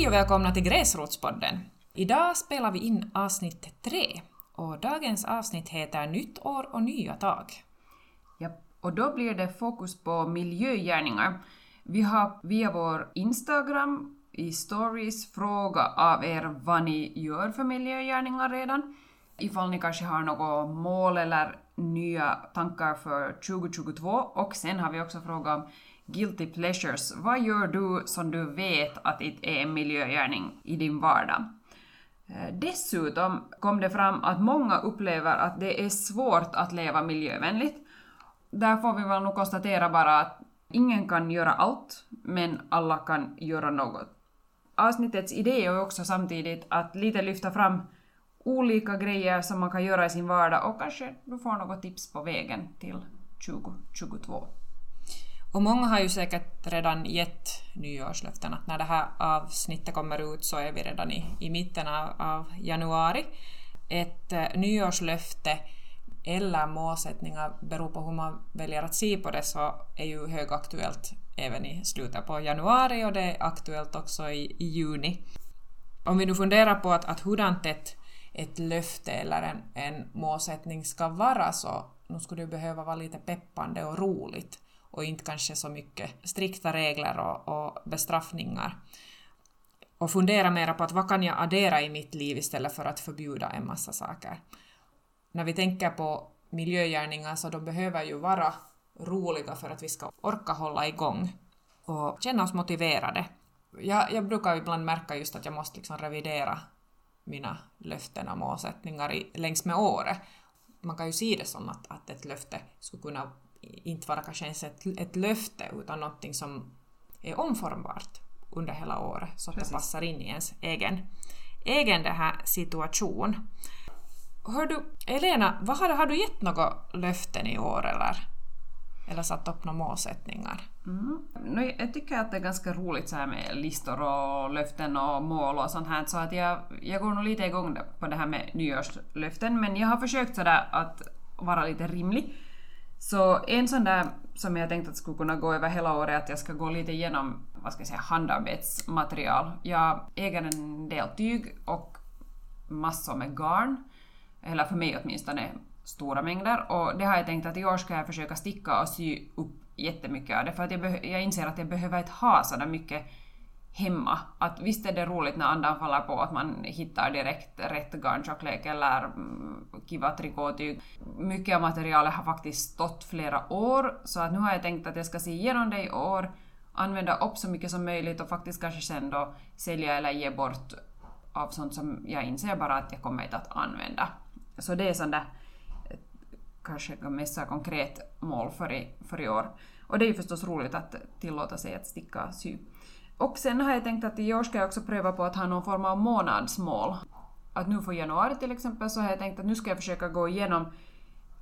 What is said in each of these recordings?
Hej och välkomna till Gräsrotspodden. Idag spelar vi in avsnitt tre och dagens avsnitt heter Nytt år och nya tag. Ja, och då blir det fokus på miljögärningar. Vi har via vår Instagram i stories frågat av er vad ni gör för miljögärningar redan. Ifall ni kanske har något mål eller nya tankar för 2022 och sen har vi också frågat om guilty pleasures. Vad gör du som du vet att det är en miljögärning i din vardag? Eh, dessutom kom det fram att många upplever att det är svårt att leva miljövänligt. Där får vi väl nog konstatera bara att ingen kan göra allt, men alla kan göra något. Avsnittets idé är också samtidigt att lite lyfta fram olika grejer som man kan göra i sin vardag och kanske du får något tips på vägen till 2022. Och många har ju säkert redan gett nyårslöften att när det här avsnittet kommer ut så är vi redan i, i mitten av, av januari. Ett uh, nyårslöfte eller målsättningar beror på hur man väljer att se på det så är ju högaktuellt även i slutet på januari och det är aktuellt också i, i juni. Om vi nu funderar på att, att hurdant ett, ett löfte eller en, en målsättning ska vara så nu skulle det behöva vara lite peppande och roligt och inte kanske så mycket strikta regler och, och bestraffningar. Och fundera mera på att vad kan jag addera i mitt liv istället för att förbjuda en massa saker. När vi tänker på miljögärningar så de behöver ju vara roliga för att vi ska orka hålla igång och känna oss motiverade. Jag, jag brukar ibland märka just att jag måste liksom revidera mina löften och målsättningar i, längs med året. Man kan ju se det som att, att ett löfte skulle kunna inte vara kanske ens ett, ett löfte utan någonting som är omformbart under hela året så att Precis. det passar in i ens egen, egen det här situation. Hör du, Elena, vad har, har du gett några löften i år eller, eller satt upp några målsättningar? Mm. No, jag tycker att det är ganska roligt så här med listor och löften och mål och sånt här så att jag, jag går nog lite igång på det här med nyårslöften men jag har försökt sådär att vara lite rimlig så en sån där som jag tänkte att skulle kunna gå över hela året är att jag ska gå lite igenom vad ska jag säga, handarbetsmaterial. Jag äger en del tyg och massor med garn, eller för mig åtminstone stora mängder. Och det har jag tänkt att i år ska jag försöka sticka och sy upp jättemycket av det, för att jag, jag inser att jag behöver inte ha sådär mycket hemma. Att visst är det roligt när andan faller på att man hittar direkt rätt garntjocklek eller mm, kiva trikåtyg. Mycket av materialet har faktiskt stått flera år, så att nu har jag tänkt att jag ska se igenom det i år, använda upp så mycket som möjligt och faktiskt kanske sen då sälja eller ge bort av sånt som jag inser bara att jag kommer inte att använda. Så det är sånt där eh, kanske mest konkret mål för i, för i år. Och det är ju förstås roligt att tillåta sig att sticka sy. Och sen har jag tänkt att i år ska jag också pröva på att ha någon form av månadsmål. Att nu för januari till exempel så har jag tänkt att nu ska jag försöka gå igenom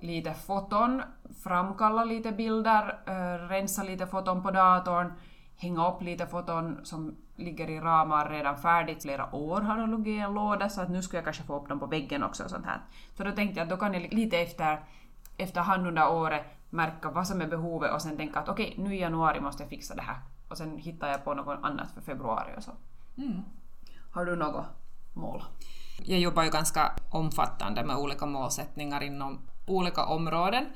lite foton, framkalla lite bilder, äh, rensa lite foton på datorn, hänga upp lite foton som ligger i ramar redan färdigt. Flera år har de legat i en låda så att nu ska jag kanske få upp dem på väggen också och sånt här. Så då tänkte jag att då kan jag lite efter, efterhand under året märka vad som är behovet och sen tänka att okej, okay, nu i januari måste jag fixa det här och sen hittar jag på något annat för februari och så. Mm. Har du något mål? Jag jobbar ju ganska omfattande med olika målsättningar inom olika områden.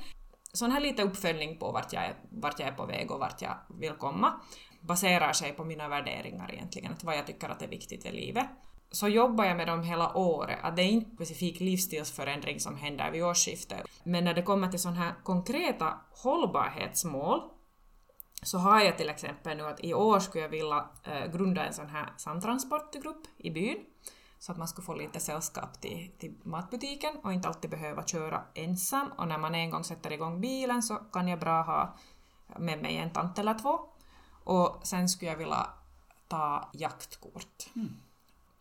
Sån här lite uppföljning på vart jag, är, vart jag är på väg och vart jag vill komma baserar sig på mina värderingar egentligen, att vad jag tycker att är viktigt i livet. Så jobbar jag med dem hela året, att det är inte specifik livsstilsförändring som händer vid årsskiftet. Men när det kommer till sådana här konkreta hållbarhetsmål så har jag till exempel nu att i år skulle jag vilja äh, grunda en sån här samtransportgrupp i byn så att man skulle få lite sällskap till, till matbutiken och inte alltid behöva köra ensam och när man en gång sätter igång bilen så kan jag bra ha med mig en tant eller två. Och sen skulle jag vilja ta jaktkort. Mm.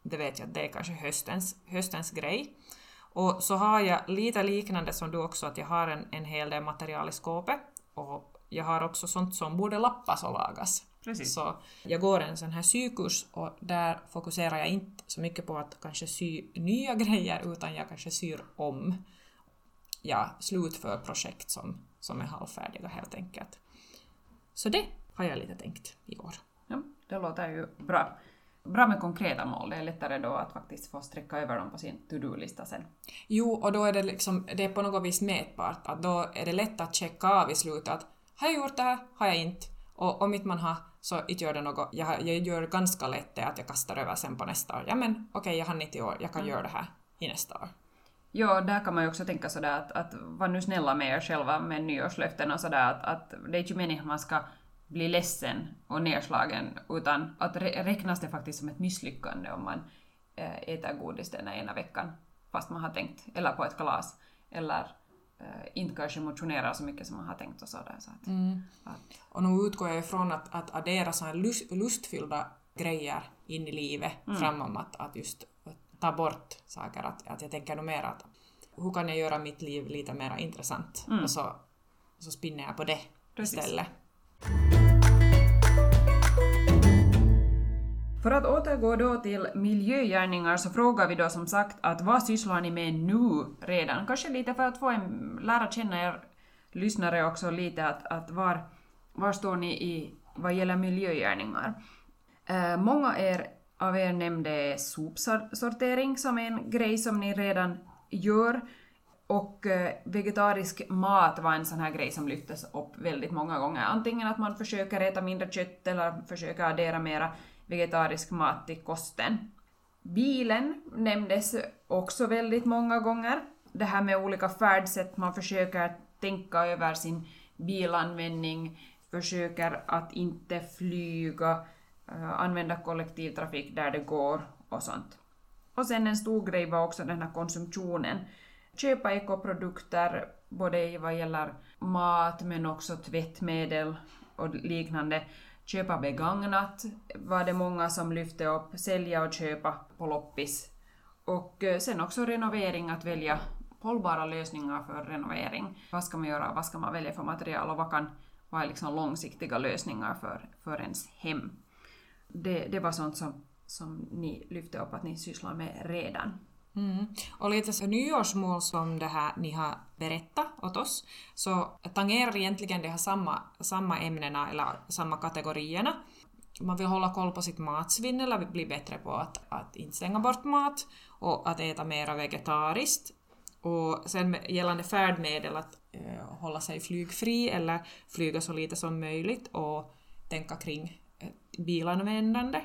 Det vet jag att det är kanske höstens, höstens grej. Och så har jag lite liknande som du också, att jag har en, en hel del material i skåpet och jag har också sånt som borde lappas och lagas. Precis. Så jag går en sån här sykurs och där fokuserar jag inte så mycket på att kanske sy nya grejer utan jag kanske syr om, ja, slutför projekt som, som är halvfärdiga helt enkelt. Så det har jag lite tänkt i år. Ja, det låter ju bra. bra med konkreta mål. Det är lättare då att faktiskt få sträcka över dem på sin to-do-lista sen. Jo, och då är det liksom, det är på något vis mätbart, att då är det lätt att checka av i slutet att har jag gjort det här, har jag inte? Och om inte man har så inte gör det något, jag, jag gör ganska lätt det att jag kastar över sen på nästa år. Ja men okej, okay, jag hann inte i år, jag kan mm. göra det här i nästa år. Ja, där kan man ju också tänka sådär att, att var nu snälla med er själva med nyårslöften och sådär att, att det är inte meningen att man ska bli ledsen och nedslagen, utan att räknas det faktiskt som ett misslyckande om man äh, äter godis den ena veckan fast man har tänkt, eller på ett kalas, eller inte kanske motionerar så mycket som man har tänkt och sådär. Så att, mm. att, och nu utgår jag ifrån att, att addera så här lust, lustfyllda grejer in i livet mm. framom att, att just ta bort saker. Att, att jag tänker nog mer att hur kan jag göra mitt liv lite mer intressant? Mm. Och så, så spinner jag på det Precis. istället. För att återgå då till miljögärningar så frågar vi då som sagt att vad sysslar ni med nu redan? Kanske lite för att få en, lära känna er lyssnare också lite att, att var, var står ni i vad gäller miljögärningar? Eh, många er, av er nämnde sopsortering som en grej som ni redan gör. Och eh, vegetarisk mat var en sån här grej som lyftes upp väldigt många gånger. Antingen att man försöker äta mindre kött eller försöker addera mera vegetarisk mat till kosten. Bilen nämndes också väldigt många gånger. Det här med olika färdsätt, man försöker tänka över sin bilanvändning, försöker att inte flyga, eh, använda kollektivtrafik där det går och sånt. Och sen en stor grej var också den här konsumtionen. Köpa ekoprodukter, både vad gäller mat men också tvättmedel och liknande. Köpa begagnat var det många som lyfte upp, sälja och köpa på loppis. Och eh, sen också renovering, att välja hållbara lösningar för renovering. Vad ska man göra, vad ska man välja för material och vad, kan, vad är liksom långsiktiga lösningar för, för ens hem? Det, det var sånt som som ni lyfte upp att ni sysslar med redan. Mm. Och lite så nyårsmål som det här ni har berättat åt oss, så tangerar egentligen de här samma, samma ämnena eller samma kategorierna. Man vill hålla koll på sitt matsvinn eller bli bättre på att, att inte slänga bort mat och att äta mera vegetariskt. Och sen gällande färdmedel att uh, hålla sig flygfri eller flyga så lite som möjligt och tänka kring eh, bilanvändande.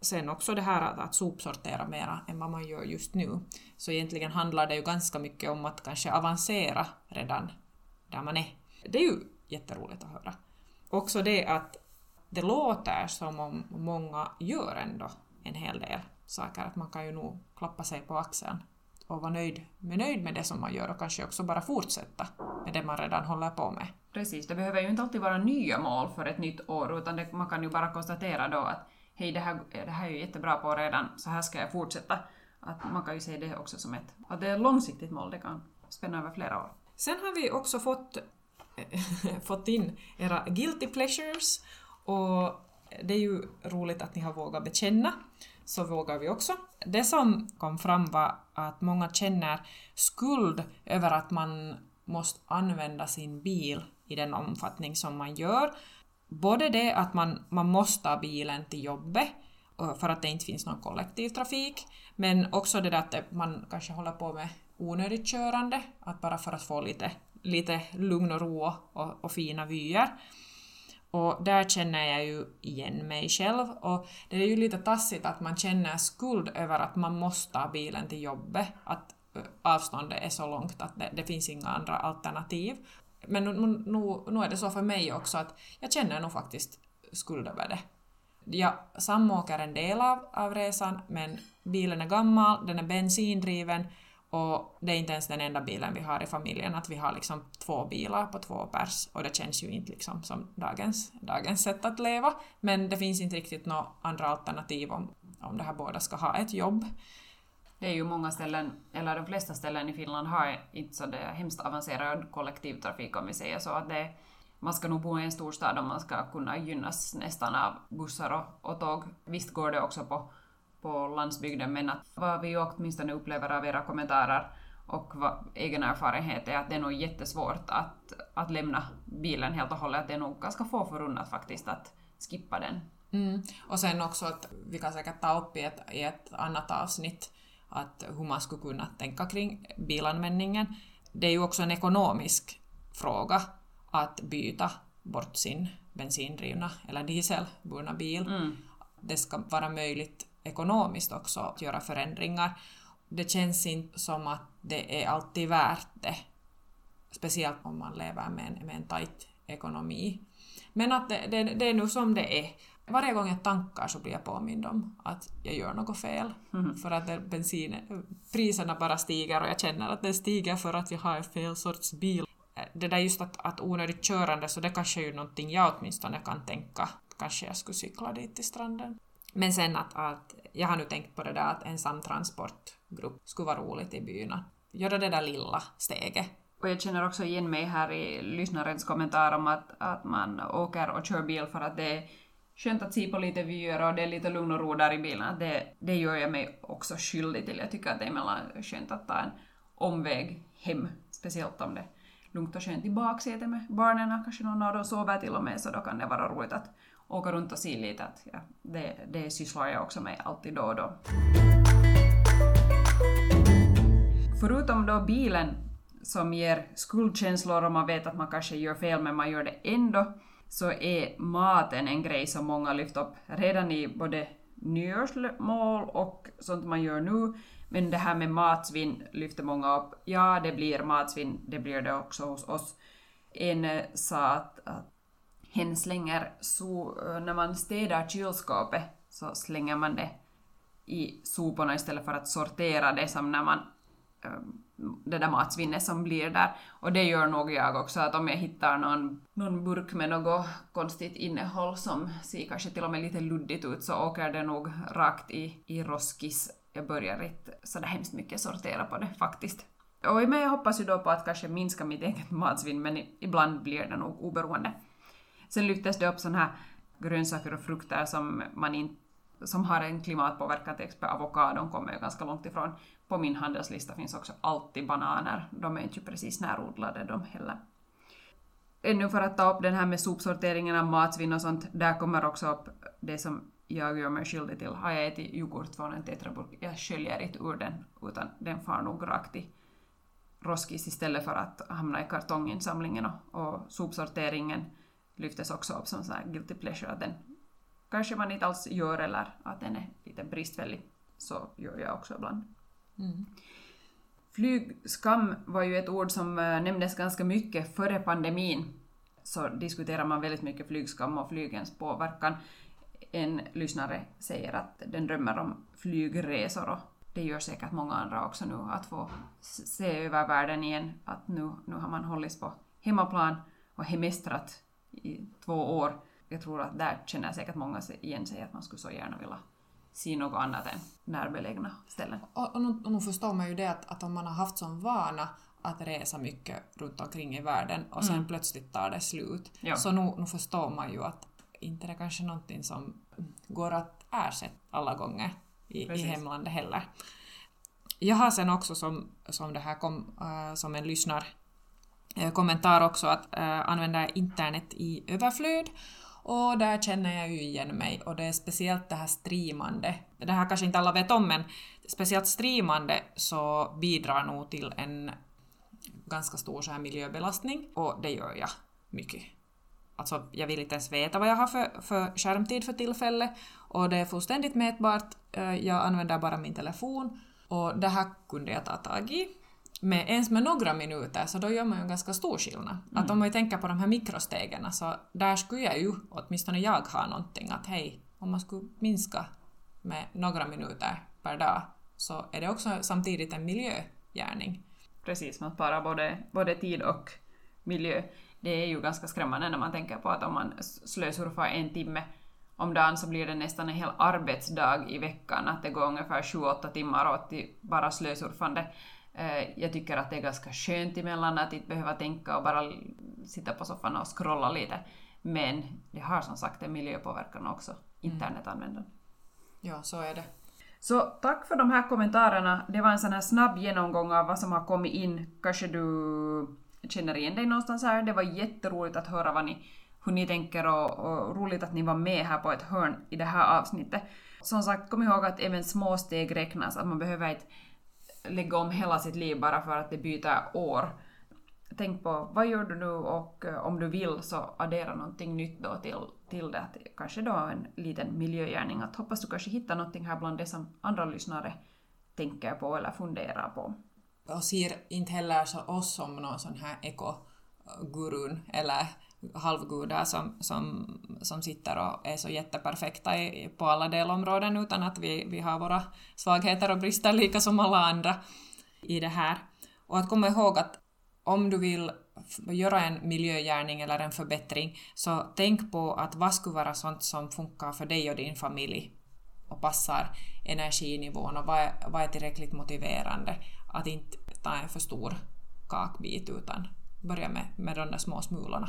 Sen också det här att, att sopsortera mera än vad man gör just nu. Så egentligen handlar det ju ganska mycket om att kanske avancera redan där man är. Det är ju jätteroligt att höra. Också det att det låter som om många gör ändå en hel del saker, att man kan ju nog klappa sig på axeln och vara nöjd med, nöjd med det som man gör och kanske också bara fortsätta med det man redan håller på med. Precis, det behöver ju inte alltid vara nya mål för ett nytt år, utan det, man kan ju bara konstatera då att hej det här, det här är ju jättebra på redan, så här ska jag fortsätta. Att man kan ju se det också som ett, att det är ett långsiktigt mål, det kan spänna över flera år. Sen har vi också fått, fått in era guilty pleasures och det är ju roligt att ni har vågat bekänna, så vågar vi också. Det som kom fram var att många känner skuld över att man måste använda sin bil i den omfattning som man gör både det att man, man måste ha bilen till jobbet för att det inte finns någon kollektivtrafik, men också det där att man kanske håller på med onödigt körande, att bara för att få lite, lite lugn och ro och, och fina vyer. Och där känner jag ju igen mig själv och det är ju lite tassigt att man känner skuld över att man måste ha bilen till jobbet, att avståndet är så långt att det, det finns inga andra alternativ. Men nu, nu, nu är det så för mig också att jag känner nog faktiskt skuld över det. Jag samåker en del av, av resan, men bilen är gammal, den är bensindriven och det är inte ens den enda bilen vi har i familjen, att vi har liksom två bilar på två pers och det känns ju inte liksom som dagens, dagens sätt att leva. Men det finns inte riktigt några andra alternativ om, om det här båda ska ha ett jobb. Det är ju många ställen, eller de flesta ställen i Finland har inte så det hemskt avancerad kollektivtrafik om vi säger så. Att det, man ska nog bo i en storstad om man ska kunna gynnas nästan av bussar och, och tåg. Visst går det också på, på landsbygden men att vad vi åtminstone upplever av era kommentarer och vad egen erfarenhet är att det är nog jättesvårt att, att lämna bilen helt och hållet. Det är nog ganska få förunnat faktiskt att skippa den Mm. Och sen också att vi kan säkert ta upp i ett, i ett annat avsnitt att hur man skulle kunna tänka kring bilanvändningen. Det är ju också en ekonomisk fråga att byta bort sin bensindrivna eller dieselburna bil. Mm. Det ska vara möjligt ekonomiskt också att göra förändringar. Det känns inte som att det är alltid värt det. Speciellt om man lever med en, med en tajt ekonomi. Men att det, det, det är nu som det är. Varje gång jag tankar så blir jag påmind om att jag gör något fel. Mhm. För att bensin, priserna bara stiger och jag känner att det stiger för att jag har fel sorts bil. Det där just att, att onödigt körande, så det kanske är ju någonting jag åtminstone kan tänka. Kanske jag skulle cykla dit till stranden. Men sen att, att jag har nu tänkt på det där att ensam transportgrupp skulle vara roligt i byn. Göra det där lilla steget. Och jag känner också igen mig här i lyssnarens kommentar om att, att man åker och kör bil för att det är skönt att se på lite vyer och det är lite lugn och ro där i bilen. Det, det gör jag mig också skyldig till. Jag tycker att det är mellan skönt att ta en omväg hem, speciellt om det är lugnt och skönt i baksätet med barnen. Kanske någon av dem sover till och med, så då kan det vara roligt att åka runt och se lite. Att, ja, det, det sysslar jag också med alltid då och då. Förutom då bilen som ger skuldkänslor och man vet att man kanske gör fel men man gör det ändå, så är maten en grej som många lyft upp redan i både nyårsmål och sånt man gör nu. Men det här med matsvinn lyfter många upp. Ja, det blir matsvinn, det blir det också hos oss. En eh, sa att, att hen slänger so eh, när man städar kylskåpet så slänger man det i soporna istället för att sortera det som när man um, det där matsvinnet som blir där. Och det gör nog jag också, att om jag hittar någon, någon burk med något konstigt innehåll som ser kanske till och med lite luddigt ut så åker det nog rakt i, i roskis. Jag börjar inte sådär hemskt mycket sortera på det faktiskt. Och men jag hoppas ju då på att kanske minska mitt eget matsvinn men ibland blir det nog oberoende. Sen lyftes det upp sådana här grönsaker och frukter som man inte som har en klimatpåverkan, till exempel avokadon kommer ju ganska långt ifrån. På min handelslista finns också alltid bananer. De är inte precis närodlade de heller. Ännu för att ta upp den här med sopsorteringen av matsvinn och sånt, där kommer också upp det som jag gör mig skyldig till. Har jag ätit yoghurt från en tetraburk, jag sköljer inte ur den, utan den far nog rakt i roskis istället för att hamna i kartonginsamlingen och, och sopsorteringen lyftes också upp som så här guilty pleasure, att den kanske man inte alls gör eller att den är lite bristfällig. Så gör jag också ibland. Mm. Flygskam var ju ett ord som eh, nämndes ganska mycket före pandemin. Så diskuterar man väldigt mycket flygskam och flygens påverkan. En lyssnare säger att den drömmer om flygresor och det gör säkert många andra också nu, att få se över världen igen. Att nu, nu har man hållits på hemmaplan och hemestrat i två år. Jag tror att där känner säkert många igen sig att man skulle så gärna vilja se något annat än närbelägna ställen. Och, och, nu, och nu förstår man ju det att, att om man har haft som vana att resa mycket runt omkring i världen och sen plötsligt tar det slut, Ja. så nu, nu förstår man ju att inte det är kanske någonting som går att ersätta alla gånger i, i hemlandet heller. Jag har sen också som, som det här kom eh, som en lyssnar eh, kommentar också att uh, använda internet i överflöd och där känner jag ju igen mig och det är speciellt det här streamande. Det här kanske inte alla vet om men speciellt streamande så bidrar nog till en ganska stor så här miljöbelastning och det gör jag mycket. Alltså jag vill inte ens veta vad jag har för, för skärmtid för tillfället och det är fullständigt mätbart. Eh, jag använder bara min telefon och det här kunde jag ta tag i. Med, ens med några minuter så då gör man ju en ganska stor skillnad. Att om man tänker på de här mikrostegen så där skulle jag ju, åtminstone jag, ha någonting att hej, om man skulle minska med några minuter per dag så är det också samtidigt en miljögärning. Precis, man sparar både, både tid och miljö. Det är ju ganska skrämmande när man tänker på att om man slösurfar en timme om dagen så blir det nästan en hel arbetsdag i veckan, att det går ungefär 7-8 timmar åt till bara slösurfande. Eh, Jag tycker att det är ganska skönt emellan att inte behöva tänka och bara sitta på soffan och scrolla lite. Men det har som sagt en miljöpåverkan också, internetanvändande. Ja, så är det. Så tack för de här kommentarerna. Det var en sån här snabb genomgång av vad som har kommit in. Kanske du känner igen dig någonstans här. Det var jätteroligt att höra vad ni, hur ni tänker och, och roligt att ni var med här på ett hörn i det här avsnittet. Som sagt, kom ihåg att även små steg räknas, att man behöver inte lägga om hela sitt liv bara för att det byter år. Tänk på vad gör du nu och eh, om du vill så addera någonting nytt då till, till det. Kanske då en liten miljögärning. Att hoppas du kanske hittar någonting här bland det som andra lyssnare tänker på eller funderar på. Och ser inte heller så oss som någon sån här ekogurun eller halvgudar som, som, som sitter och är så jätteperfekta i, på alla delområden utan att vi, vi har våra svagheter och brister lika som alla andra i det här. Och att komma ihåg att om du vill göra en miljögärning eller en förbättring så tänk på att vad skulle vara sånt som funkar för dig och din familj och passar energinivån och vad är, vad är tillräckligt motiverande. Att inte ta en för stor kakbit utan börja med, med de där små smulorna.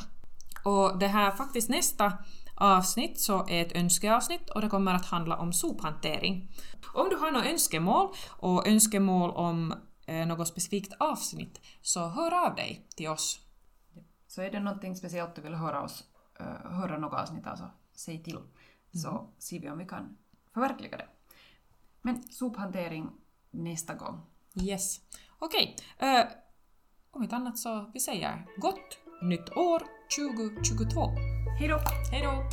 Och det här faktiskt nästa avsnitt så är ett önskeavsnitt och det kommer att handla om sophantering. Om du har några önskemål och önskemål om eh, något specifikt avsnitt så hör av dig till oss. Så är det någonting speciellt du vill höra oss, uh, höra något avsnitt alltså, säg till. Så mm. ser vi om vi kan förverkliga det. Men sophantering nästa gång. Yes. Okej. Okay. Uh, eh, om inte annat så vi säger gott nytt år 2022. Hej då! Hej då!